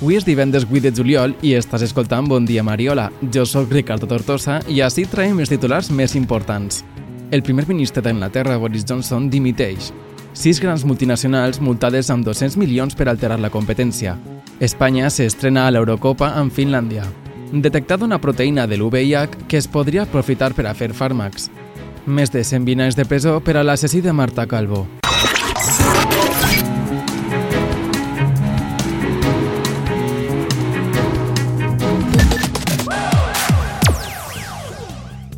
Avui és divendres 8 de juliol i estàs escoltant Bon dia Mariola. Jo sóc Ricardo Tortosa i així traiem els titulars més importants. El primer ministre d'Anglaterra, Boris Johnson, dimiteix. Sis grans multinacionals multades amb 200 milions per alterar la competència. Espanya s'estrena a l'Eurocopa amb Finlàndia. Detectada una proteïna de l'UVIH que es podria aprofitar per a fer fàrmacs. Més de 120 anys de presó per a l'assassí de Marta Calvo.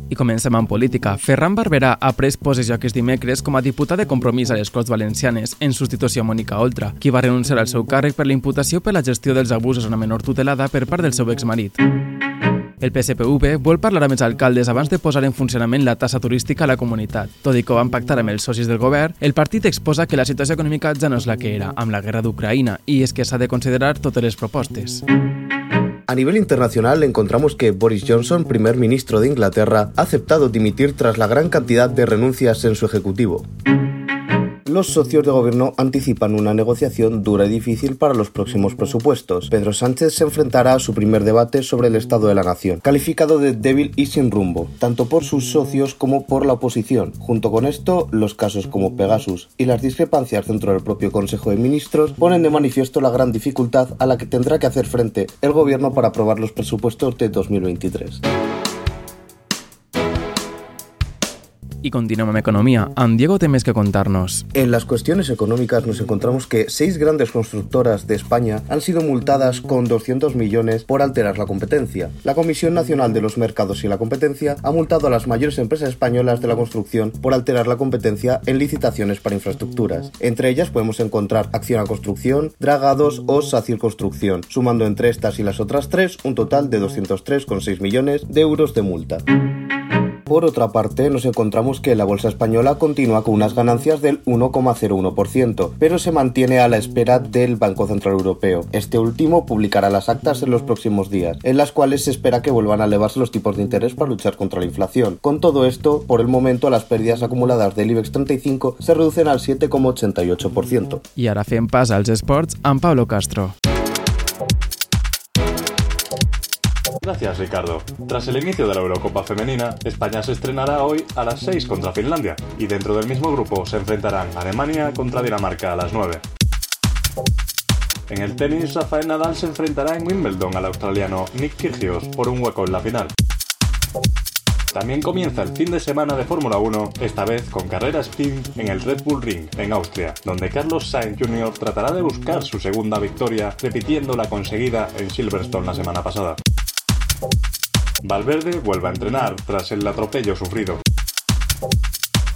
I comencem amb política. Ferran Barberà ha pres possessió aquest dimecres com a diputat de compromís a les Corts Valencianes en substitució a Mònica Oltra, qui va renunciar al seu càrrec per la imputació per la gestió dels abusos a una menor tutelada per part del seu exmarit. El PSPV vol parlar amb els alcaldes abans de posar en funcionament la tassa turística a la comunitat. Tot i que ho van pactar amb els socis del govern, el partit exposa que la situació econòmica ja no és la que era, amb la guerra d'Ucraïna, i és que s'ha de considerar totes les propostes. A nivel internacional encontramos que Boris Johnson, primer ministro de Inglaterra, ha aceptado dimitir tras la gran cantidad de renuncias en su ejecutivo. Los socios de gobierno anticipan una negociación dura y difícil para los próximos presupuestos. Pedro Sánchez se enfrentará a su primer debate sobre el estado de la nación, calificado de débil y sin rumbo, tanto por sus socios como por la oposición. Junto con esto, los casos como Pegasus y las discrepancias dentro del propio Consejo de Ministros ponen de manifiesto la gran dificultad a la que tendrá que hacer frente el gobierno para aprobar los presupuestos de 2023. Y continuamos amb economía. Diego té més que contarnos. En las cuestiones económicas nos encontramos que seis grandes constructoras de España han sido multadas con 200 millones por alterar la competencia. La Comisión Nacional de los Mercados y la Competencia ha multado a las mayores empresas españolas de la construcción por alterar la competencia en licitaciones para infraestructuras. Entre ellas podemos encontrar Acción a Construcción, Dragados o Sacir Construcción, sumando entre estas y las otras tres un total de 203,6 millones de euros de multa. Por otra parte, nos encontramos que la bolsa española continúa con unas ganancias del 1,01%, pero se mantiene a la espera del Banco Central Europeo. Este último publicará las actas en los próximos días, en las cuales se espera que vuelvan a elevarse los tipos de interés para luchar contra la inflación. Con todo esto, por el momento las pérdidas acumuladas del IBEX 35 se reducen al 7,88%. I ara fem pas als esports amb Pablo Castro. Gracias, Ricardo. Tras el inicio de la Eurocopa Femenina, España se estrenará hoy a las 6 contra Finlandia y dentro del mismo grupo se enfrentarán Alemania contra Dinamarca a las 9. En el tenis, Rafael Nadal se enfrentará en Wimbledon al australiano Nick Kyrgios por un hueco en la final. También comienza el fin de semana de Fórmula 1, esta vez con carrera sprint en el Red Bull Ring, en Austria, donde Carlos Sainz Jr. tratará de buscar su segunda victoria, repitiendo la conseguida en Silverstone la semana pasada. Valverde vuelve a entrenar tras el atropello sufrido.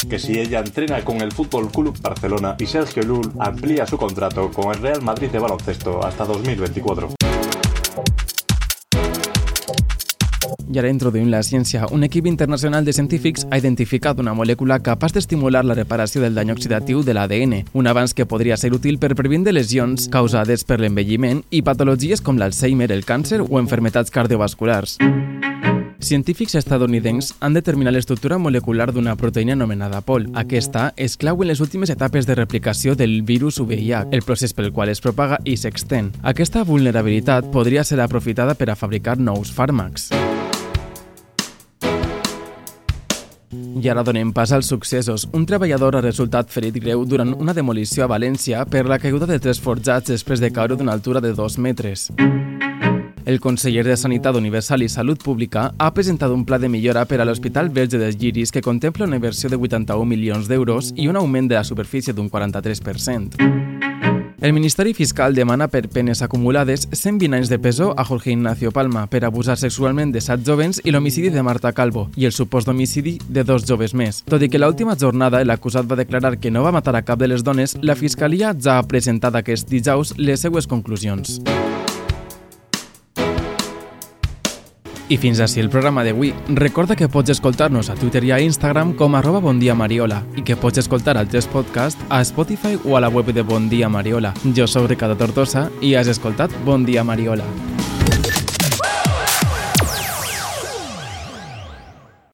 Que si ella entrena con el Fútbol Club Barcelona y Sergio Llull amplía su contrato con el Real Madrid de baloncesto hasta 2024. I ara introduïm la ciència. Un equip internacional de científics ha identificat una molècula capaç d'estimular la reparació del dany oxidatiu de l'ADN, un avanç que podria ser útil per previndre lesions causades per l'envelliment i patologies com l'Alzheimer, el càncer o enfermetats cardiovasculars. Científics estadounidencs han determinat l'estructura molecular d'una proteïna anomenada POL. Aquesta és clau en les últimes etapes de replicació del virus VIH, el procés pel qual es propaga i s'extén. Aquesta vulnerabilitat podria ser aprofitada per a fabricar nous fàrmacs. I ara donem pas als successos. Un treballador ha resultat ferit greu durant una demolició a València per la caiguda de tres forjats després de caure d'una altura de 2 metres. El conseller de Sanitat Universal i Salut Pública ha presentat un pla de millora per a l'Hospital Verge dels Lliris que contempla una inversió de 81 milions d'euros i un augment de la superfície d'un 43%. El Ministeri Fiscal demana per penes acumulades 120 anys de presó a Jorge Ignacio Palma per abusar sexualment de 7 jovens i l'homicidi de Marta Calvo i el supost d'homicidi de dos joves més. Tot i que l'última jornada l'acusat va declarar que no va matar a cap de les dones, la Fiscalia ja ha presentat aquest dijous les seues conclusions. I fins així el programa d'avui. Recorda que pots escoltar-nos a Twitter i a Instagram com arroba bondiamariola i que pots escoltar altres podcasts a Spotify o a la web de Bon Dia Mariola. Jo sóc Ricardo Tortosa i has escoltat Bon Dia Mariola.